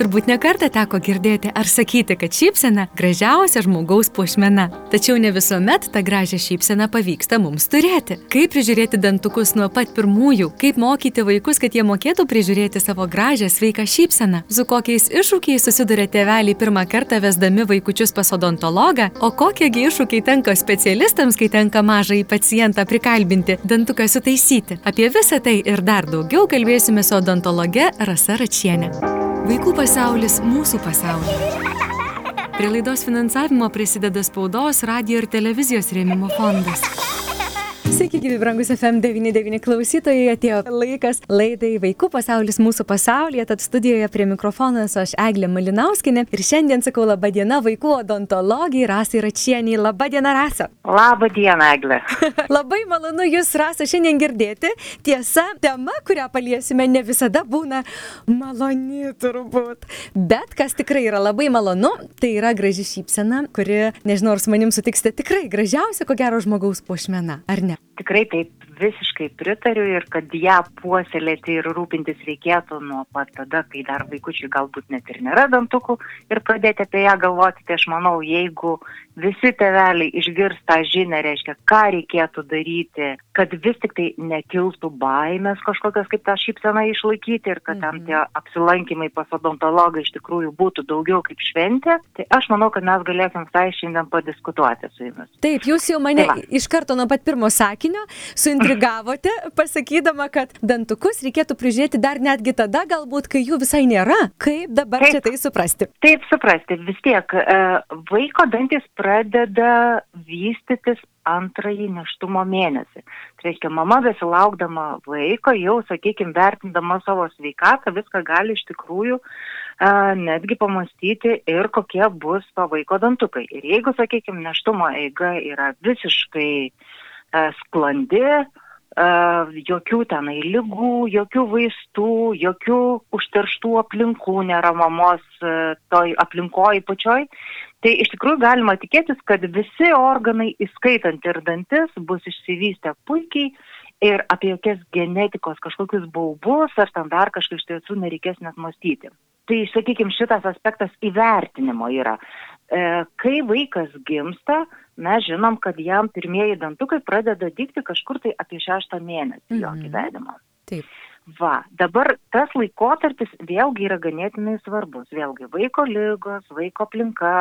Turbūt nekartą teko girdėti ar sakyti, kad šypsena gražiausia žmogaus puošmena. Tačiau ne visuomet tą gražią šypseną pavyksta mums turėti. Kaip prižiūrėti dantukus nuo pat pirmųjų, kaip mokyti vaikus, kad jie mokėtų prižiūrėti savo gražią sveiką šypseną, su kokiais iššūkiais susiduria tėveliai pirmą kartą vesdami vaikučius pas odontologą, o kokiegi iššūkiai tenka specialistams, kai tenka mažai pacientą prikalbinti, dantuką sutaisyti. Apie visą tai ir dar daugiau kalbėsime su odontologe Rasa Račienė. Vaikų pasaulis mūsų pasaulyje. Prie laidos finansavimo prisideda spaudos, radio ir televizijos rėmimo fondas. Sveiki, gyvi brangus FM99 klausytojai, atėjo laikas laidai Vaikų pasaulis mūsų pasaulyje, tad studijoje prie mikrofono esu aš Eglė Malinauskinė ir šiandien sakau laba diena vaikų odontologijai Rasai Račieniai. Labą dieną, Rasa. Labą dieną, Eglė. Labai malonu Jūs, Rasa, šiandien girdėti. Tiesa, tema, kurią paliesime, ne visada būna maloni turbūt. Bet kas tikrai yra labai malonu, tai yra graži šypsena, kuri, nežinau, ar su manim sutiksite, tikrai gražiausia, ko gero, žmogaus puošmena, ar ne? Tikrai taip visiškai pritariu ir kad ją puoselėti ir rūpintis reikėtų nuo pat tada, kai dar vaikučiai galbūt net ir nėra dantukų ir pradėti apie ją galvoti. Tai aš manau, jeigu visi teveliai išgirs tą žinę, reiškia, ką reikėtų daryti, kad vis tik tai nekiltų baimės kažkokios kaip tą šypseną išlaikyti ir kad ten Mhm. tie apsilankimai pas odontologą iš tikrųjų būtų daugiau kaip šventė, tai aš manau, kad mes galėsim visai šiandien padiskutuoti su jumis. Taip, jūs jau mane Tai iš karto nuo pat pirmo sakinio suintrigavote, pasakydama, kad dantukus reikėtų prižiūrėti dar netgi tada, galbūt, kai jų visai nėra. Kaip dabar Taip. čia tai suprasti? Taip suprasti, vis tiek e, vaiko dantis pradeda vystytis antrąjį neštumo mėnesį. Tai reiškia, mama besilaukdama vaiko, jau, sakykime, vertindama savo sveikatą, viską gali iš tikrųjų e, netgi pamastyti ir kokie bus to vaiko dantukai. Ir jeigu, sakykime, neštumo eiga yra visiškai e, sklandi, e, jokių tenai lygų, jokių vaistų, jokių užterštų aplinkų nėra mamos e, toj aplinkoj pačioj, tai iš tikrųjų galima tikėtis, kad visi organai, įskaitant ir dantis, bus išsivystę puikiai ir apie jokias genetikos kažkokius baubus ar ten dar kažkaip iš tiesų nereikės net mąstyti. Tai, sakykime, šitas aspektas įvertinimo yra. E, kai vaikas gimsta, mes žinom, kad jam pirmieji dantukai pradeda dygti kažkur tai apie šeštą mėnesį jo Mhm. gyvenimo. Taip. Va, dabar tas laikotarpis vėlgi yra ganėtinai svarbus. Vėlgi vaiko lygos, vaiko aplinka,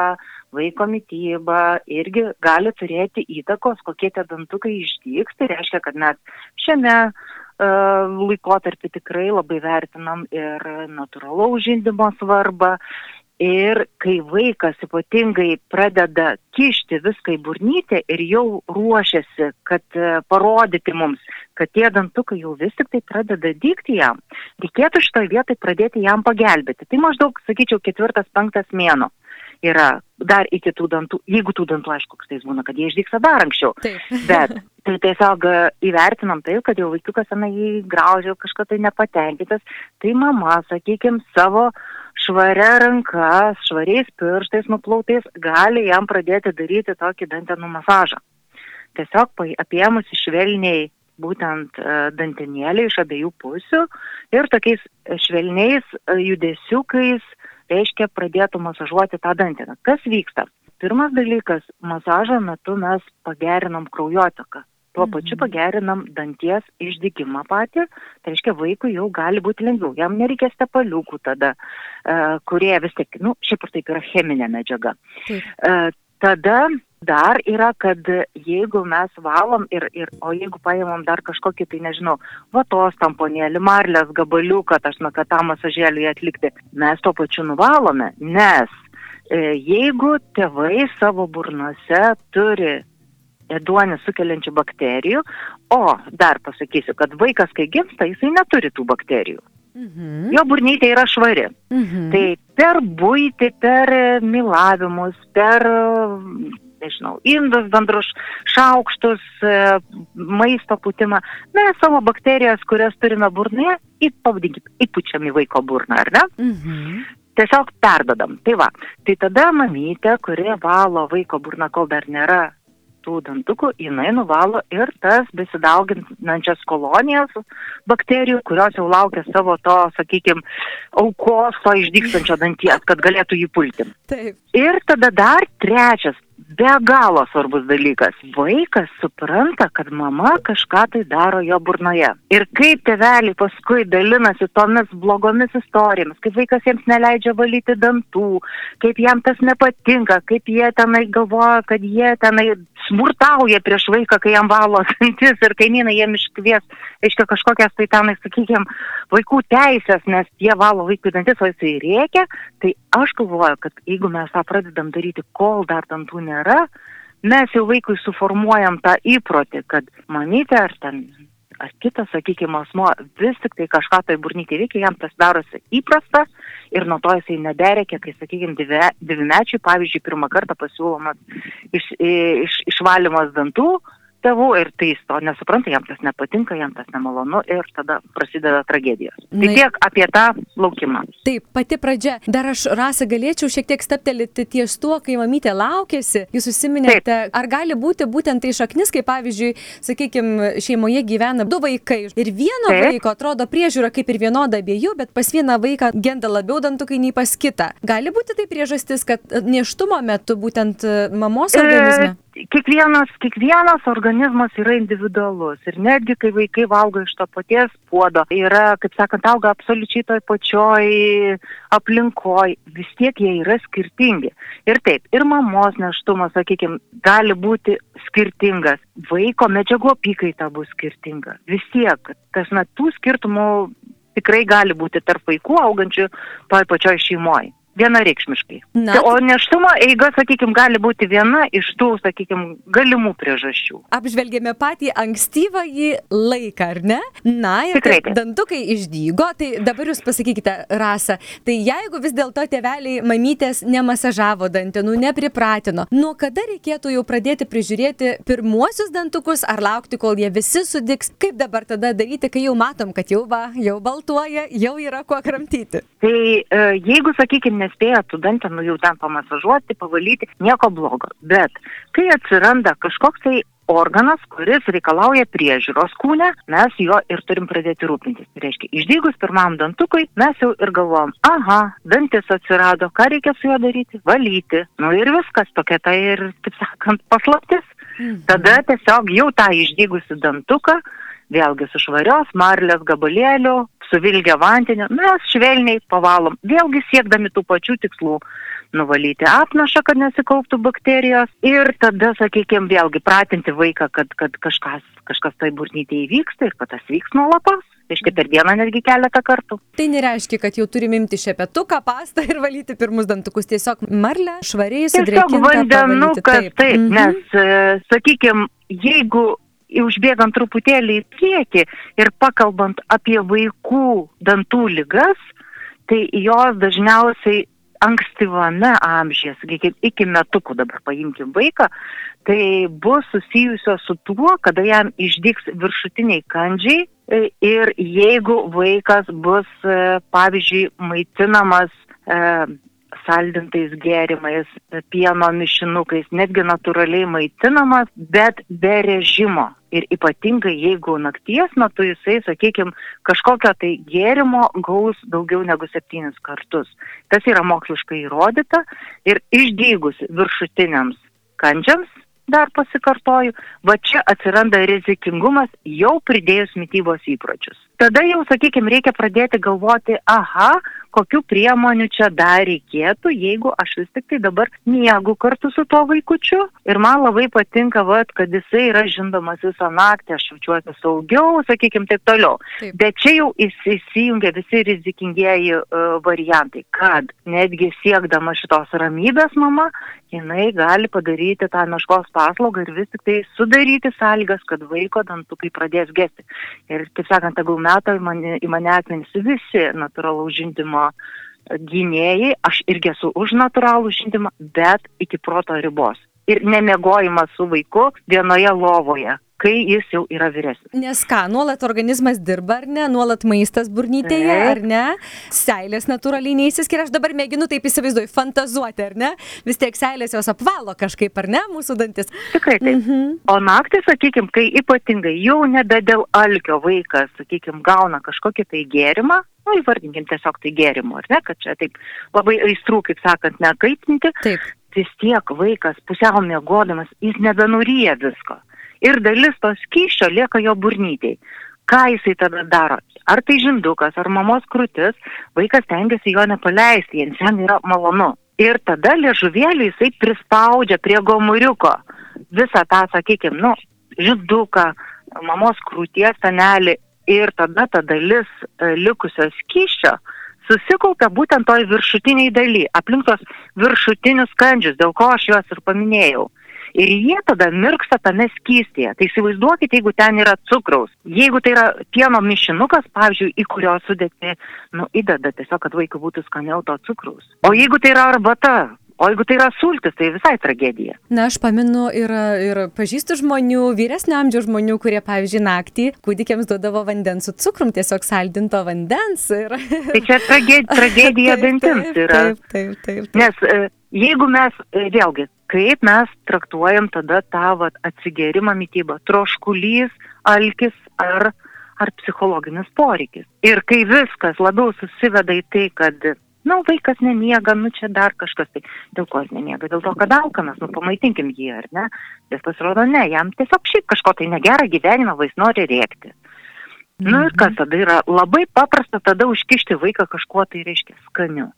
vaiko mytyba irgi gali turėti įtakos, kokie tie dantukai išdyks. Tai reiškia, kad mes šiame uh, laikotarpį tikrai labai vertinam ir natūralaus žindimo svarbą. Ir kai vaikas ypatingai pradeda kišti viską į burnytę ir jau ruošiasi, kad e, parodyti mums, kad tie dantukai jau vis tik tai pradeda dygti jam, reikėtų šitoje vietoje pradėti jam pagelbėti. Tai maždaug, sakyčiau, ketvirtas, penktas mėno yra dar iki tų dantų, jeigu tų dantų, aišku, tai būna, kad jie išdygsta dar anksčiau. Taip. Bet tai tiesiog įvertinam tai, kad jau vaikiukas tenai jį graužia, kažką tai nepatenkintas, tai mama, sakykime, savo švaria ranka, švariais pirštais nuplautais gali jam pradėti daryti tokį dantenų masažą. Tiesiog apėmus švelniai būtent e, dantenėlį iš abiejų pusių ir tokiais e, švelniais e, judesiukais, reiškia, pradėtų masažuoti tą danteną. Kas vyksta? Pirmas dalykas, masažo metu mes pagerinam kraujotaką. Tuo Mhm. pačiu pagerinam danties išdygimą patį, tai reiškia, vaikui jau gali būti lengviau, jam nereikės tepaliukų tada, e, kurie vis tik, nu, šiaip ar taip yra cheminė medžiaga. Taip. E, tada dar yra, kad jeigu mes valom ir, ir o jeigu paimam dar kažkokį, tai nežinau, vatos tamponėlį, marlės gabaliuką, aš na, kad tą masažėlį atlikti, mes to pačiu nuvalome, nes e, jeigu tėvai savo burnose turi ėduonį sukeliančių bakterijų, o dar pasakysiu, kad vaikas, kai gimsta, jisai neturi tų bakterijų. Mhm. Jo burnytė yra švari. Mhm. Tai per būti, per milavimus, per nežinau, indus, bendrus šaukštus, e, maisto putimą, mes savo bakterijas, kurias turime burnoje, įpavadinkime, įpučiam į vaiko burną, ar ne? Mhm. Tiesiog perdodam. Tai va, tai tada mamytė, kuri valo vaiko burną, kol dar nėra tų dantukų, jinai nuvalo ir tas besidauginančias kolonijas bakterijų, kurios jau laukia savo to, sakykime, aukos to išdykstančio danties, kad galėtų jį pulti. Taip. Ir tada dar trečias be galo svarbus dalykas. Vaikas supranta, kad mama kažką tai daro jo burnoje. Ir kaip teveliai paskui dalinasi tomis blogomis istorijomis, kaip vaikas jiems neleidžia valyti dantų, kaip jam tas nepatinka, kaip jie tenai galvoja, kad jie tenai smurtauja prieš vaiką, kai jam valo dantis ir kaimynai jiem iškvies, aiškia, kažkokias tai tenai, sakykime, vaikų teisės, nes jie valo vaikų dantis, o jisai rėkia, tai aš galvoju, kad jeigu mes tą pradedam daryti, kol dar dantų nėra, mes jau vaikui suformuojam tą įprotį, kad mamytė ar ten ar kitas, sakykime, asmo vis tik tai kažką tai burnytė veikia, jam tas darosi įprasta ir nuo to jisai nederėkia, kai, sakykime, devymečiai, pavyzdžiui, pirmą kartą pasiūlomas iš, iš, išvalymas dantų, tėvų ir tai jis to nesupranta, jam tas nepatinka, jam tas nemalonu ir tada prasideda tragedijos. Tai Na, tiek apie tą laukimą. Taip, pati pradžia. Dar aš, Rasa, galėčiau šiek tiek steptelėti ties tuo, kai mamytė laukėsi. Jūs užsiminėte, Taip. ar gali būti būtent tai šaknis, kai pavyzdžiui, sakykime, šeimoje gyvena du vaikai ir vieno Taip. vaiko atrodo priežiūra kaip ir vienoda abiejų, bet pas vieną vaiką genda labiau dantukai nei pas kitą. Gali būti tai priežastis, kad neštumo metu būtent mamos organizme? E kiekvienas, kiekvienas organizmas yra individualus ir netgi kai vaikai valgo iš to paties puodo, yra, kaip sakant, auga absoliučiai toj pačioj aplinkoj, vis tiek jie yra skirtingi. Ir taip, ir mamos neštumas, sakykime, gali būti skirtingas, vaiko medžiagų apykaita bus skirtinga. Vis tiek, tas na, tų skirtumų tikrai gali būti tarp vaikų augančių toj pačioj šeimoje vienareikšmiškai. Na. O neštumo eiga, sakykime, gali būti viena iš tų, sakykime, galimų priežasčių. Apžvelgėme patį ankstyvąjį laiką, ar ne? Na, ir Tikrai, tai, dantukai išdygo, tai dabar jūs pasakykite, Rasa, tai jeigu vis dėlto tėveliai mamytės nemasažavo dantenų, nepripratino, nuo kada reikėtų jau pradėti prižiūrėti pirmuosius dantukus, ar laukti, kol jie visi sudiks, kaip dabar tada daryti, kai jau matom, kad jau va, jau baltuoja, jau yra kuo kramtyti. Tai e, jeigu, sakykime, nespėja tų dantenų jau ten pamasažuoti, pavalyti, nieko blogo. Bet kai atsiranda kažkoks tai organas, kuris reikalauja priežiūros kūne, mes jo ir turim pradėti rūpintis. Tai reiškia, išdygus pirmam dantukui, mes jau ir galvom, aha, dantis atsirado, ką reikia su juo daryti? Valyti. Nu ir viskas, tokia tai ir, taip sakant, paslaptis. Mhm. Tada tiesiog jau tą išdygusi dantuką, vėlgi su švarios marlės gabalėliu, suvilgę vandeniu, mes švelniai pavalom, vėlgi siekdami tų pačių tikslų nuvalyti apnašą, kad nesikauptų bakterijos ir tada, sakykime, vėlgi pratinti vaiką, kad, kad kažkas, kažkas tai burnytė įvyksta ir kad tas vyks nuolatos. Reiškia, per dieną netgi keletą kartų. Tai nereiškia, kad jau turime imti šepetuką, pastą ir valyti pirmus dantukus. Tiesiog marlę švariai sudrėkinti. Tiesiog vandenukas, taip, taip mm -hmm. nes, e, sakykime, jeigu užbėgant truputėlį į priekį ir pakalbant apie vaikų dantų lygas, tai jos dažniausiai ankstyvame amžiuje, sakykime, iki metukų dabar paimkim vaiką, tai bus susijusios su tuo, kada jam išdyks viršutiniai kandžiai ir jeigu vaikas bus, e, pavyzdžiui, maitinamas e, saldintais gėrimais, pieno mišinukais, netgi natūraliai maitinamas, bet be režimo. Ir ypatingai jeigu nakties metu jisai, sakykime, kažkokio tai gėrimo gaus daugiau negu septynis kartus. Tas yra moksliškai įrodyta ir išdygus viršutiniams kandžiams, dar pasikartoju, va čia atsiranda rizikingumas jau pridėjus mytybos įpročius. Tada jau, sakykime, reikia pradėti galvoti, aha, kokiu priemonių čia dar reikėtų, jeigu aš vis tik tai dabar miegu kartu su tuo vaikučiu. Ir man labai patinka, vat, kad jisai yra žindomas visą naktį, aš jaučiuosi saugiau, sakykime, taip toliau. Taip. Bet čia jau įsijungia visi rizikingieji uh, variantai, kad netgi siekdama šitos ramybės mama, jinai gali padaryti tą meškos paslaugą ir vis tik tai sudaryti sąlygas, kad vaiko dantukai pradės gesti. Ir, taip sakant, tegul meta į mane, į mane akmenys visi natūralaus žindimo gynėjai, aš irgi esu už natūralų žindimą, bet iki proto ribos. ir nemiegojimas su vaiku vienoje lovoje kai jis jau yra vyresnis. Nes ką, nuolat organizmas dirba, ar ne, nuolat maistas burnytėje, ar ne, seilės natūraliai neįsiskiria, aš dabar mėginu taip įsivaizduoju, fantazuoti, ar ne, vis tiek seilės jos apvalo kažkaip, ar ne, mūsų dantis. Tikrai taip. Mhm. O naktį, sakykime, kai ypatingai jau nebe dėl alkio vaikas, sakykime, gauna kažkokį tai gėrimą, nu, įvardinkim tiesiog tai gėrimu, ar ne, kad čia taip labai aistrų, kaip sakant, nekaitinti. Taip. Vis tiek vaikas pusiau mėgodamas, jis nebenuryja visko ir dalis to skyščio lieka jo burnytėj. Ką jisai tada daro? Ar tai žindukas, ar mamos krūtis, vaikas tengiasi jo nepaleisti, jiems jam yra malonu. Ir tada liežuvėlį jisai prispaudžia prie gomuriuko visą tą, sakykime, nu, žinduką, mamos krūties tanelį ir tada ta dalis e, likusio skyščio susikaupia būtent toj viršutiniai daly, aplink tos viršutinius skandžius, dėl ko aš juos ir paminėjau ir jie tada mirksta tame skystėje. Tai įsivaizduokite, jeigu ten yra cukraus. Jeigu tai yra pieno mišinukas, pavyzdžiui, į kurio sudėti, nu, įdeda tiesiog, kad vaikui būtų skaniau to cukraus. O jeigu tai yra arbata, O jeigu tai yra sultis, tai visai tragedija. Na, aš paminu ir, ir pažįstu žmonių, vyresnio amžiaus žmonių, kurie, pavyzdžiui, naktį kūdikiams duodavo vandens su cukrum, tiesiog saldinto vandens. Ir... Tai čia tragedija, tragedija dantims yra. Taip, taip, taip. taip. Nes e, jeigu mes, e, vėlgi, kaip mes traktuojam tada tą vat, atsigerimą mytybą, troškulys, alkis ar, ar psichologinis poreikis. Ir kai viskas labiau susiveda į tai, kad Na, nu, vaikas nemiega, nu čia dar kažkas, tai dėl ko jis nemiega, dėl to, kad alkanas, nu pamaitinkim jį, ar ne? Jis pasirodo, ne, jam tiesiog šiaip kažko tai negerą gyvenimą, vais nori rėkti. Mhm. Nu ir kas mhm. tada yra labai paprasta tada užkišti vaiką kažkuo tai reiškia skaniu.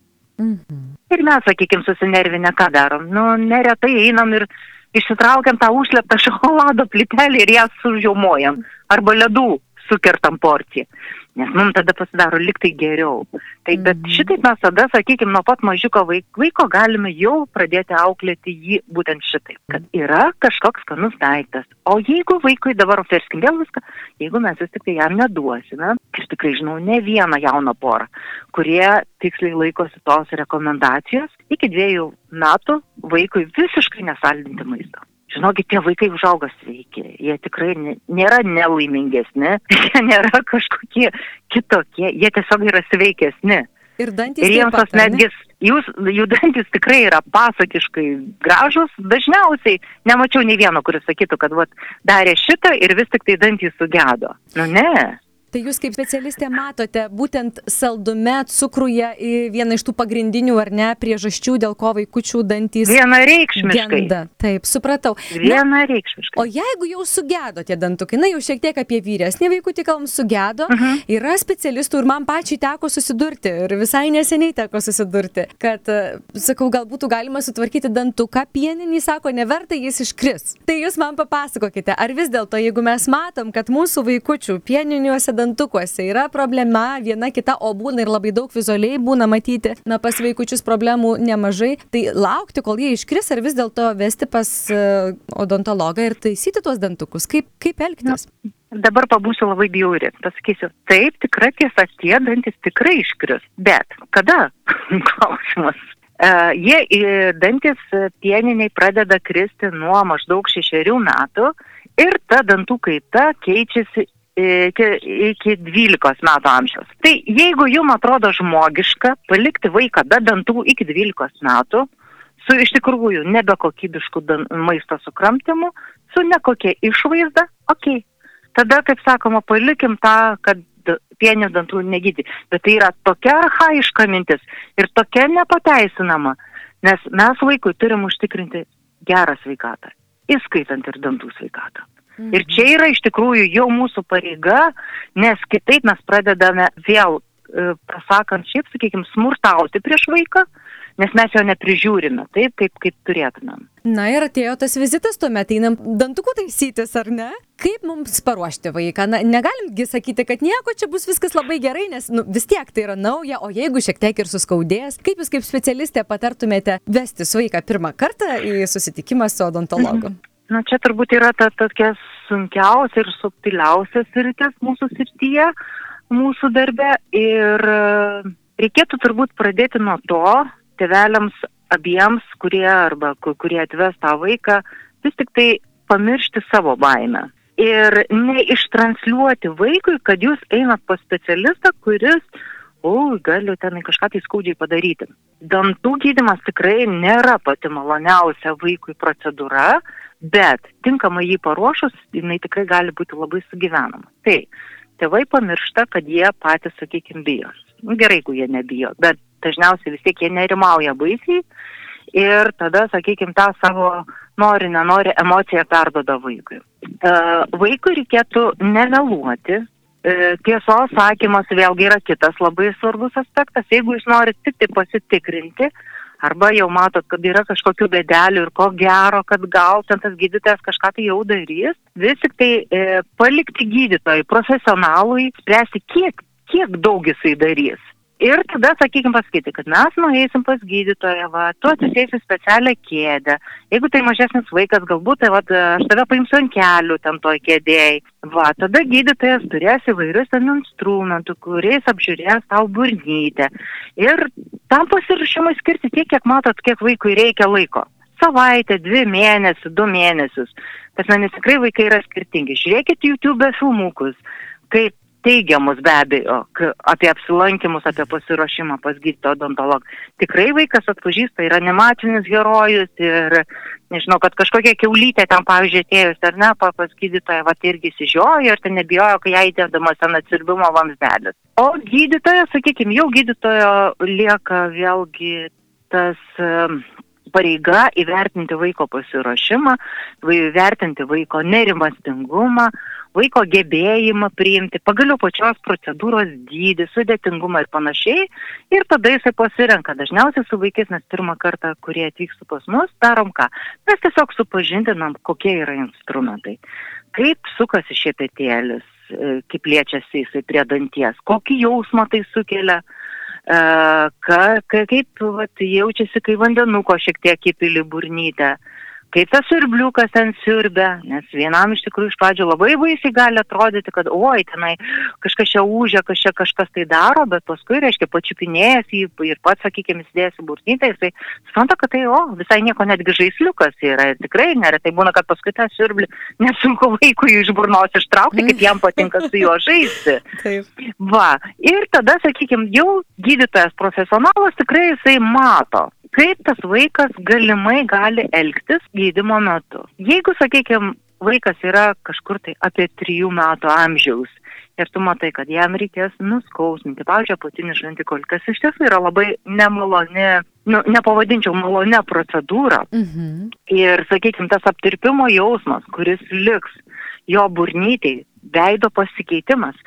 Mhm. Ir mes, sakykime, susinervinę, ką darom? Nu, neretai einam ir išsitraukiam tą užsleptą šokolado plitelį ir ją sužiaumojam. Arba ledų sukertam porciją nes mums tada pasidaro liktai geriau. Tai bet mhm. šitaip mes tada, sakykime, nuo pat mažiuko vaiko galime jau pradėti auklėti jį būtent šitaip, kad yra kažkoks skanus daiktas. O jeigu vaikui dabar oferskim vėl viską, jeigu mes vis tik tai jam neduosime, aš tikrai žinau ne vieną jauną porą, kurie tiksliai laikosi tos rekomendacijos, iki dviejų metų vaikui visiškai nesaldinti maisto. Žinokit, tie vaikai užauga sveiki, jie tikrai nėra nelaimingesni, jie nėra kažkokie kitokie, jie tiesiog yra sveikesni. Ir dantys. Ir jiems tas netgi, jūs, jų dantis tikrai yra pasakiškai gražus, dažniausiai nemačiau nei vieno, kuris sakytų, kad vat, darė šitą ir vis tik tai dantys sugedo. Nu ne. Tai jūs kaip specialistė matote būtent saldume, cukruje vieną iš tų pagrindinių ar ne priežasčių, dėl ko vaikučių dantys. Vienareikšmiškai. Genda. Taip, supratau. Vienareikšmiškai. O jeigu jau sugedo tie dantukai, na jau šiek tiek apie vyresnį vaikutį kalbam, sugedo, uh mhm. -huh. yra specialistų ir man pačiai teko susidurti ir visai neseniai teko susidurti, kad, sakau, gal būtų galima sutvarkyti dantuką, pieninį sako, neverta jis iškris. Tai jūs man papasakokite, ar vis dėlto, jeigu mes matom, kad mūsų vaikučių pieniniuose dantukuose yra problema viena kita, o būna ir labai daug vizualiai būna matyti, na pas vaikučius problemų nemažai, tai laukti, kol jie iškris, ar vis dėlto vesti pas uh, odontologą ir taisyti tuos dantukus, kaip, kaip elgtis? Na. Dabar pabūsiu labai bjauri, pasakysiu, taip, tikra tiesa, tie dantis tikrai iškris, bet kada? Klausimas. Uh, jie dantis pieniniai pradeda kristi nuo maždaug šešerių metų ir ta dantų kaita keičiasi iki, iki 12 metų amžiaus. Tai jeigu jums atrodo žmogiška palikti vaiką be dantų iki 12 metų, su iš tikrųjų nebekokybišku maisto sukramtimu, su nekokia išvaizda. Okay. Tada, kaip sakoma, palikim tą, kad pienių dantų negydyti. Bet tai yra tokia arhaiška mintis ir tokia nepateisinama, nes mes vaikui turim užtikrinti gerą sveikatą, įskaitant ir dantų sveikatą. Mhm. Ir čia yra iš tikrųjų jau mūsų pareiga, nes kitaip mes pradedame vėl, e, pasakant, šiaip, sakykime, smurtauti prieš vaiką, nes mes jo neprižiūrime taip, kaip, kaip turėtumėm. Na ir atėjo tas vizitas, tuomet einam dantukų taisytis, ar ne? Kaip mums paruošti vaiką? Na, negalimgi sakyti, kad nieko, čia bus viskas labai gerai, nes nu, vis tiek tai yra nauja, o jeigu šiek tiek ir suskaudės, kaip jūs kaip specialistė patartumėte vesti vaiką pirmą kartą į susitikimą su odontologu? Mhm. Na čia turbūt yra ta tokia sunkiausia ir subtiliausia sritis mūsų srityje, mūsų darbe. Ir e, reikėtų turbūt pradėti nuo to, tėveliams abiems, kurie arba kurie atves tą vaiką, vis tik tai pamiršti savo baimę. Ir neištransliuoti vaikui, kad jūs einat pas specialistą, kuris, o, galiu tenai kažką tai skaudžiai padaryti. Dantų gydimas tikrai nėra pati maloniausia vaikui procedūra, bet tinkamai jį paruošus, jinai tikrai gali būti labai sugyvenama. Tai tėvai pamiršta, kad jie patys, sakykime, bijo. Nu, gerai, jeigu jie nebijo, bet dažniausiai vis tiek jie nerimauja baisiai ir tada, sakykime, tą savo nori, nenori emociją perdoda vaikui. E, vaikui reikėtų nemeluoti. E, tiesos sakymas vėlgi yra kitas labai svarbus aspektas. Jeigu jūs norite tik tai pasitikrinti, arba jau matot, kad yra kažkokių bedelių ir ko gero, kad gal ten tas gydytojas kažką tai jau darys, vis tik tai e, palikti gydytojui, profesionalui, spręsti, kiek, kiek daug jisai darys. Ir tada, sakykime, pasakyti, kad mes nueisim pas gydytoją, va, tu atsisėsi specialią kėdę. Jeigu tai mažesnis vaikas, galbūt tai, va, aš tave paimsiu ant kelių ten toj kėdėjai. Va, tada gydytojas turės įvairius ten instrumentų, kuriais apžiūrės tau burnytę. Ir tam pasirašymui skirti tiek, kiek matot, kiek vaikui reikia laiko savaitę, dvi mėnesius, du mėnesius. Tas manis tikrai vaikai yra skirtingi. Žiūrėkit YouTube filmukus, kaip teigiamus be abejo apie apsilankimus, apie pasiruošimą pas gydytoją odontologą. Tikrai vaikas atpažįsta ir animacinis herojus ir, nežinau, kad kažkokia keulytė ten, pavyzdžiui, atėjus ar ne, pas gydytoją, va, irgi sižiojo ir ten nebijojo, kai jai įdedamas ten atsirbimo vamsdelis. O gydytojas, sakykime, jau gydytojo lieka vėlgi tas pareiga įvertinti vaiko pasiruošimą, įvertinti vaiko nerimastingumą, vaiko gebėjimą priimti, pagaliau pačios procedūros dydį, sudėtingumą ir panašiai. Ir tada jisai pasirenka. Dažniausiai su vaikais mes pirmą kartą, kurie atvyksta pas mus, darom ką? Mes tiesiog supažindinam, kokie yra instrumentai. Kaip sukasi šepetėlis, e, kaip liečiasi jisai prie danties, kokį jausmą tai sukelia. Ka, kaip vat, jaučiasi, kai vandenuko šiek tiek įpili burnytę, kaip tas sirbliukas ten sirbia, nes vienam iš tikrųjų iš pradžio labai baisiai gali atrodyti, kad oi, tenai kažkas čia užia, kažkas, kažkas tai daro, bet paskui, reiškia, pačiupinėjęs jį ir pats, sakykime, įsidėjęs į burnytę, jisai supranta, kad tai, o, visai nieko netgi žaisliukas yra tikrai neretai būna, kad paskui tą sirblį nesunku vaikui iš burnos ištraukti, kaip jam patinka su juo žaisti. Taip. Va, ir tada, sakykime, jau gydytojas profesionalas tikrai jisai mato, kaip tas vaikas galimai gali elgtis gydimo metu. Jeigu, sakykime, vaikas yra kažkur tai apie trijų metų amžiaus ir tu matai, kad jam reikės nuskausminti, pavyzdžiui, apatinį žandikol, kas iš tiesų yra labai nemaloni, nu, nepavadinčiau malonę procedūrą. Mhm. Ir, sakykime, tas aptirpimo jausmas, kuris liks jo burnytėjai, veido pasikeitimas,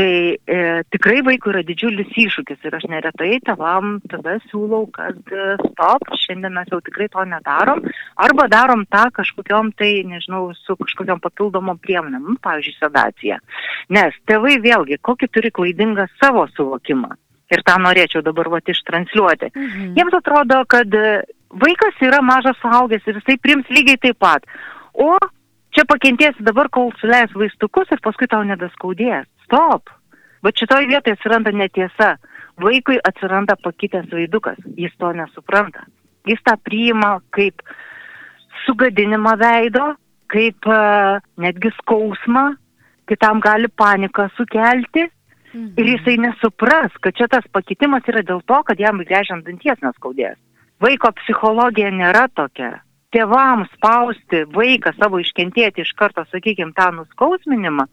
Tai e, tikrai vaikui yra didžiulis iššūkis ir aš neretai tevam tada siūlau, kad e, stop, šiandien mes jau tikrai to nedarom, arba darom tą kažkokiam tai, nežinau, su kažkokiam papildomom priemonėm, nu, pavyzdžiui, sedacija. Nes tėvai vėlgi, kokį turi klaidingą savo suvokimą. Ir tą norėčiau dabar vat ištranšiuoti. Mhm. Jiems atrodo, kad e, vaikas yra mažas suaugęs ir jisai prims lygiai taip pat. O čia pakentėsi dabar, kol suleis vaistukus ir paskui tau nebeskaudės stop. Bet šitoj vietoje atsiranda netiesa. Vaikui atsiranda pakitęs veidukas. Jis to nesupranta. Jis tą priima kaip sugadinimą veido, kaip uh, netgi skausmą, kitam gali paniką sukelti. Mhm. Ir jisai nesupras, kad čia tas pakitimas yra dėl to, kad jam grėžiant danties neskaudės. Vaiko psichologija nėra tokia tėvams spausti vaiką savo iškentėti iš karto, sakykime, tą nuskausminimą,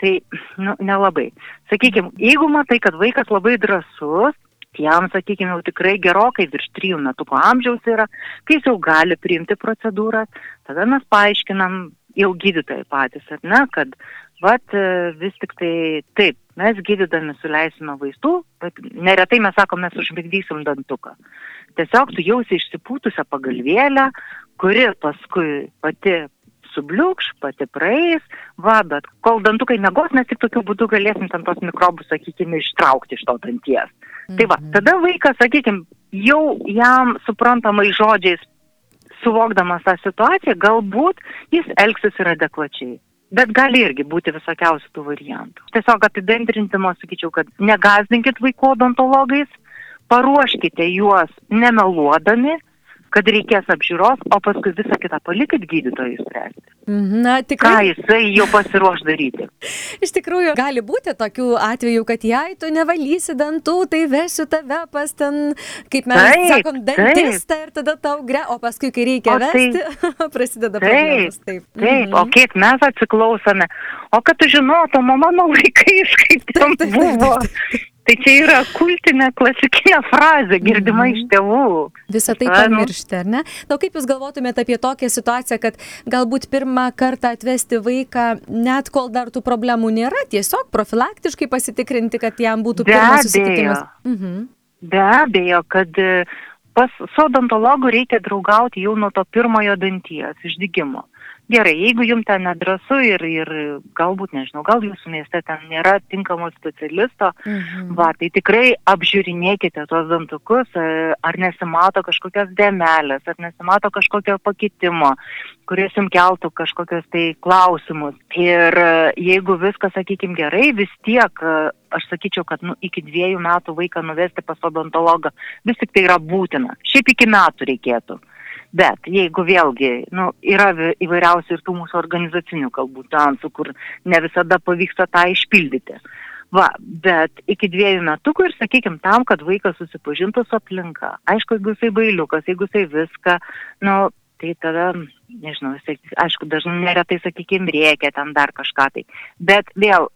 tai nu, nelabai. Sakykime, jeigu matai, kad vaikas labai drasus, jam, sakykime, jau tikrai gerokai virš trijų metų amžiaus yra, kai jis jau gali priimti procedūrą, tada mes paaiškinam jau gydytojai patys, ar ne, kad vat vis tik tai taip, mes gydydami suleisime vaistų, bet neretai mes sakome, mes užmigdysim dantuką. Tiesiog tu jausi išsipūtusią pagalvėlę, kuri paskui pati subliūkš, pati praeis, va, bet kol dantukai negos, mes tik tokiu būdu galėsim ten tos mikrobus, sakykime, ištraukti iš to danties. Mhm. Tai va, mhm. tada vaikas, sakykime, jau jam suprantamai žodžiais, suvokdamas tą situaciją, galbūt jis elgsis ir adekvačiai. Bet gali irgi būti visokiausių tų variantų. Tiesiog apibendrintimo sakyčiau, kad negazdinkit vaikų odontologais, paruoškite juos nemeluodami, kad reikės apžiūros, o paskui visą kitą palikit gydytojui spręsti. Mhm, na, tikrai. Ką jisai jau pasiruoš daryti? Iš tikrųjų, gali būti tokių atvejų, kad jei tu nevalysi dantų, tai vesiu tave pas ten, kaip mes taip, sakom, dantistą ir tada tau gre, o paskui, kai reikia o vesti, tai, prasideda taip, problemos. Taip, taip, mhm. o kiek mes atsiklausome, o kad tu žinotum, mano vaikais, kaip tam buvo. Tai čia yra kultinė klasikinė frazė, girdima mm. iš tėvų. Visą tai pamiršti, ar ne? Na, kaip Jūs galvotumėte apie tokią situaciją, kad galbūt pirmą kartą atvesti vaiką, net kol dar tų problemų nėra, tiesiog profilaktiškai pasitikrinti, kad jam būtų pirmas susitikimas? Mhm. Be abejo, kad e, pas su odontologu reikia draugauti jau nuo to pirmojo danties išdygimo gerai jeigu jum ten nedrąsu ir ir galbūt nežinau gal jūsų mieste ten nėra tinkamo specialisto mhm. va tai tikrai apžiūrinėkite tuos dantukus e, ar nesimato kažkokios dėmelės ar nesimato kažkokio pakitimo kuris jums keltų kažkokius tai klausimus ir e, jeigu viskas sakykim gerai vis tiek e, aš sakyčiau, kad nu, iki dviejų metų vaiką nuvesti pas odontologą vis tik tai yra būtina. Šiaip iki metų reikėtų. Bet jeigu vėlgi, nu, yra įvairiausių ir tų mūsų organizacinių kalbų tansų, kur ne visada pavyksta tą išpildyti. Va, bet iki dviejų metukų ir sakykim tam, kad vaikas susipažintų su aplinka. Aišku, jeigu jisai bailiukas, jeigu jisai viską, nu, tai tada, nežinau, jisai, aišku, dažnai neretai, sakykim, rėkia ten dar kažką tai. Bet vėl,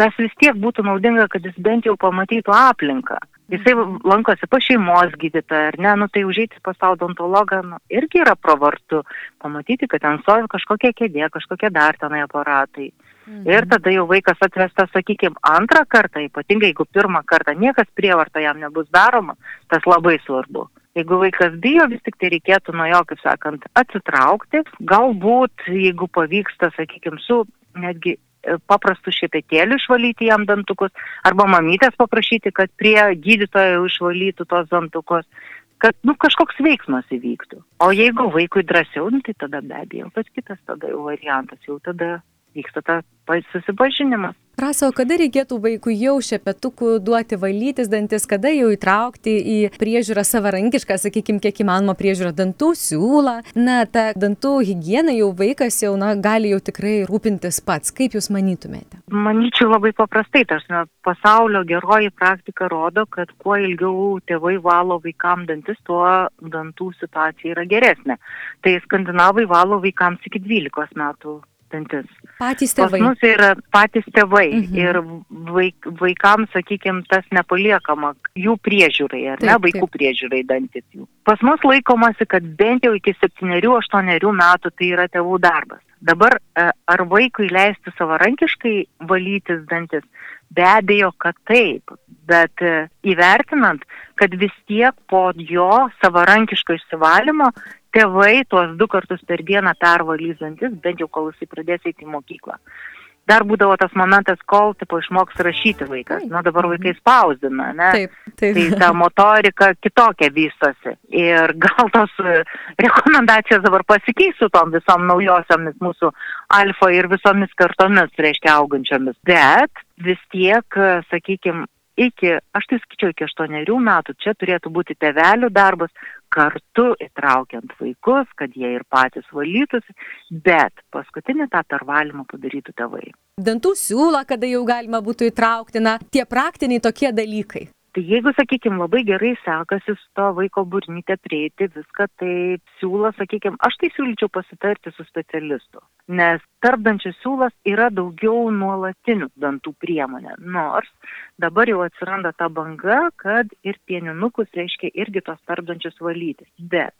tas vis tiek būtų naudinga, kad jis bent jau pamatytų aplinką jisai lankosi pas šeimos gydytoją, ar ne, nu tai užeiti pas odontologą nu, irgi yra pravartu, pamatyti, kad ten stovi kažkokia kėdė, kažkokie dar tenai aparatai. Mhm. Ir tada jau vaikas atvestas, sakykime, antrą kartą, ypatingai jeigu pirmą kartą niekas prievarta jam nebus daroma, tas labai svarbu. Jeigu vaikas bijo, vis tik tai reikėtų nuo jo, kaip sakant, atsitraukti. Galbūt, jeigu pavyksta, sakykime, su netgi paprastu šepetėliu išvalyti jam dantukus arba mamytės paprašyti, kad prie gydytojo išvalytų tos dantukus kad nu, kažkoks veiksmas įvyktų. O jeigu vaikui drąsiau, nu, tai tada be abejo, kas kitas tada jau variantas, jau tada vyksta ta susipažinimas. Rasa, o kada reikėtų vaikui jau šepetukų duoti valytis dantis, kada jau įtraukti į priežiūrą savarankišką, sakykime, kiek įmanoma priežiūrą dantų, siūlą. Na, ta dantų higiena jau vaikas jau, na, gali jau tikrai rūpintis pats. Kaip Jūs manytumėte? Manyčiau labai paprastai, tas na, pasaulio geroji praktika rodo, kad kuo ilgiau tėvai valo vaikam dantis, tuo dantų situacija yra geresnė. Tai skandinavai valo vaikams iki 12 metų dantis. Patys tėvai. Pas mus yra patys tėvai mhm. ir vaik, vaikams, sakykime, tas nepaliekama jų priežiūrai, ar taip, ne, vaikų taip. priežiūrai dantis jų. Pas mus laikomasi, kad bent jau iki 7-8 metų tai yra tėvų darbas. Dabar e, ar vaikui leisti savarankiškai valytis dantis? Be abejo, kad taip, bet e, įvertinant, kad vis tiek po jo savarankiško išsivalymo tėvai tuos du kartus per dieną pervalys dantis, bent jau kol jisai pradės eiti į mokyklą. Dar būdavo tas momentas, kol tipo išmoks rašyti vaikas. Na dabar vaikai spausdina, ne? Taip, taip. Tai ta motorika kitokia vystosi. Ir gal tos e, rekomendacijos dabar pasikeis su tom visom naujosiomis mūsų alfa ir visomis kartomis, reiškia, augančiomis. Bet vis tiek, sakykime, iki, aš tai skaičiau, iki aštuonerių metų čia turėtų būti tevelių darbas, kartu įtraukiant vaikus, kad jie ir patys valytųsi, bet paskutinį tą pervalymą padarytų tėvai. Dantų siūlą, kada jau galima būtų įtraukti, na, tie praktiniai tokie dalykai. Tai jeigu, sakykime, labai gerai sekasi su to vaiko burnyte prieiti viską, tai siūlas, sakykime, aš tai siūlyčiau pasitarti su specialistu. Nes tarpdančių siūlas yra daugiau nuolatinių dantų priemonė. Nors dabar jau atsiranda ta banga, kad ir pieninukus reiškia irgi tos tarpdančius valyti. Bet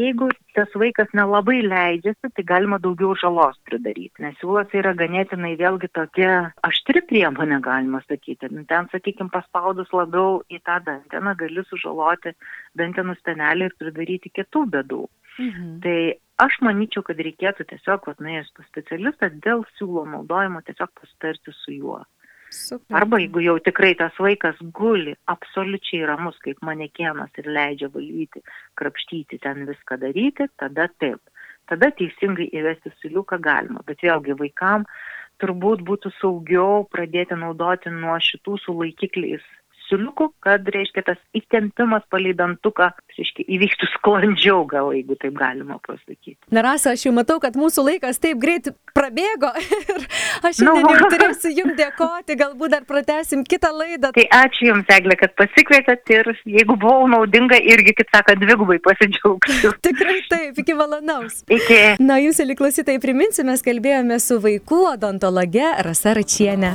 jeigu tas vaikas nelabai leidžiasi, tai galima daugiau žalos pridaryti. Nes siūlas yra ganėtinai vėlgi tokia aštri priemonė, galima sakyti. Nu, ten, sakykime, paspaudus labiau į tą danteną gali sužaloti dantenų stenelį ir pridaryti kitų bėdų. Mhm. Tai aš manyčiau, kad reikėtų tiesiog, vat, nuėjus pas specialistą, dėl siūlo naudojimo tiesiog pasitarti su juo. Super. Arba jeigu jau tikrai tas vaikas guli absoliučiai ramus kaip manekienas ir leidžia valyti, krapštyti, ten viską daryti, tada taip. Tada teisingai įvesti siliuką galima. Bet vėlgi vaikam turbūt būtų saugiau pradėti naudoti nuo šitų su laikikliais siuliukų, kad, reiškia, tas įtempimas palei dantuką, reiškia, įvyktų sklandžiau, gal jeigu taip galima pasakyti. Narasa, aš jau matau, kad mūsų laikas taip greit prabėgo ir aš šiandien no. jau turėsiu jums dėkoti, galbūt dar pratesim kitą laidą. Tai ačiū Jums, Eglė, kad pasikvietėt ir jeigu buvau naudinga, irgi, kaip sako, dvigubai pasidžiaugsiu. Tikrai taip, iki malonaus. Iki. Na, Jūs, liklausytai, priminsiu, mes kalbėjome su vaikų odontologe Rasa Račienė.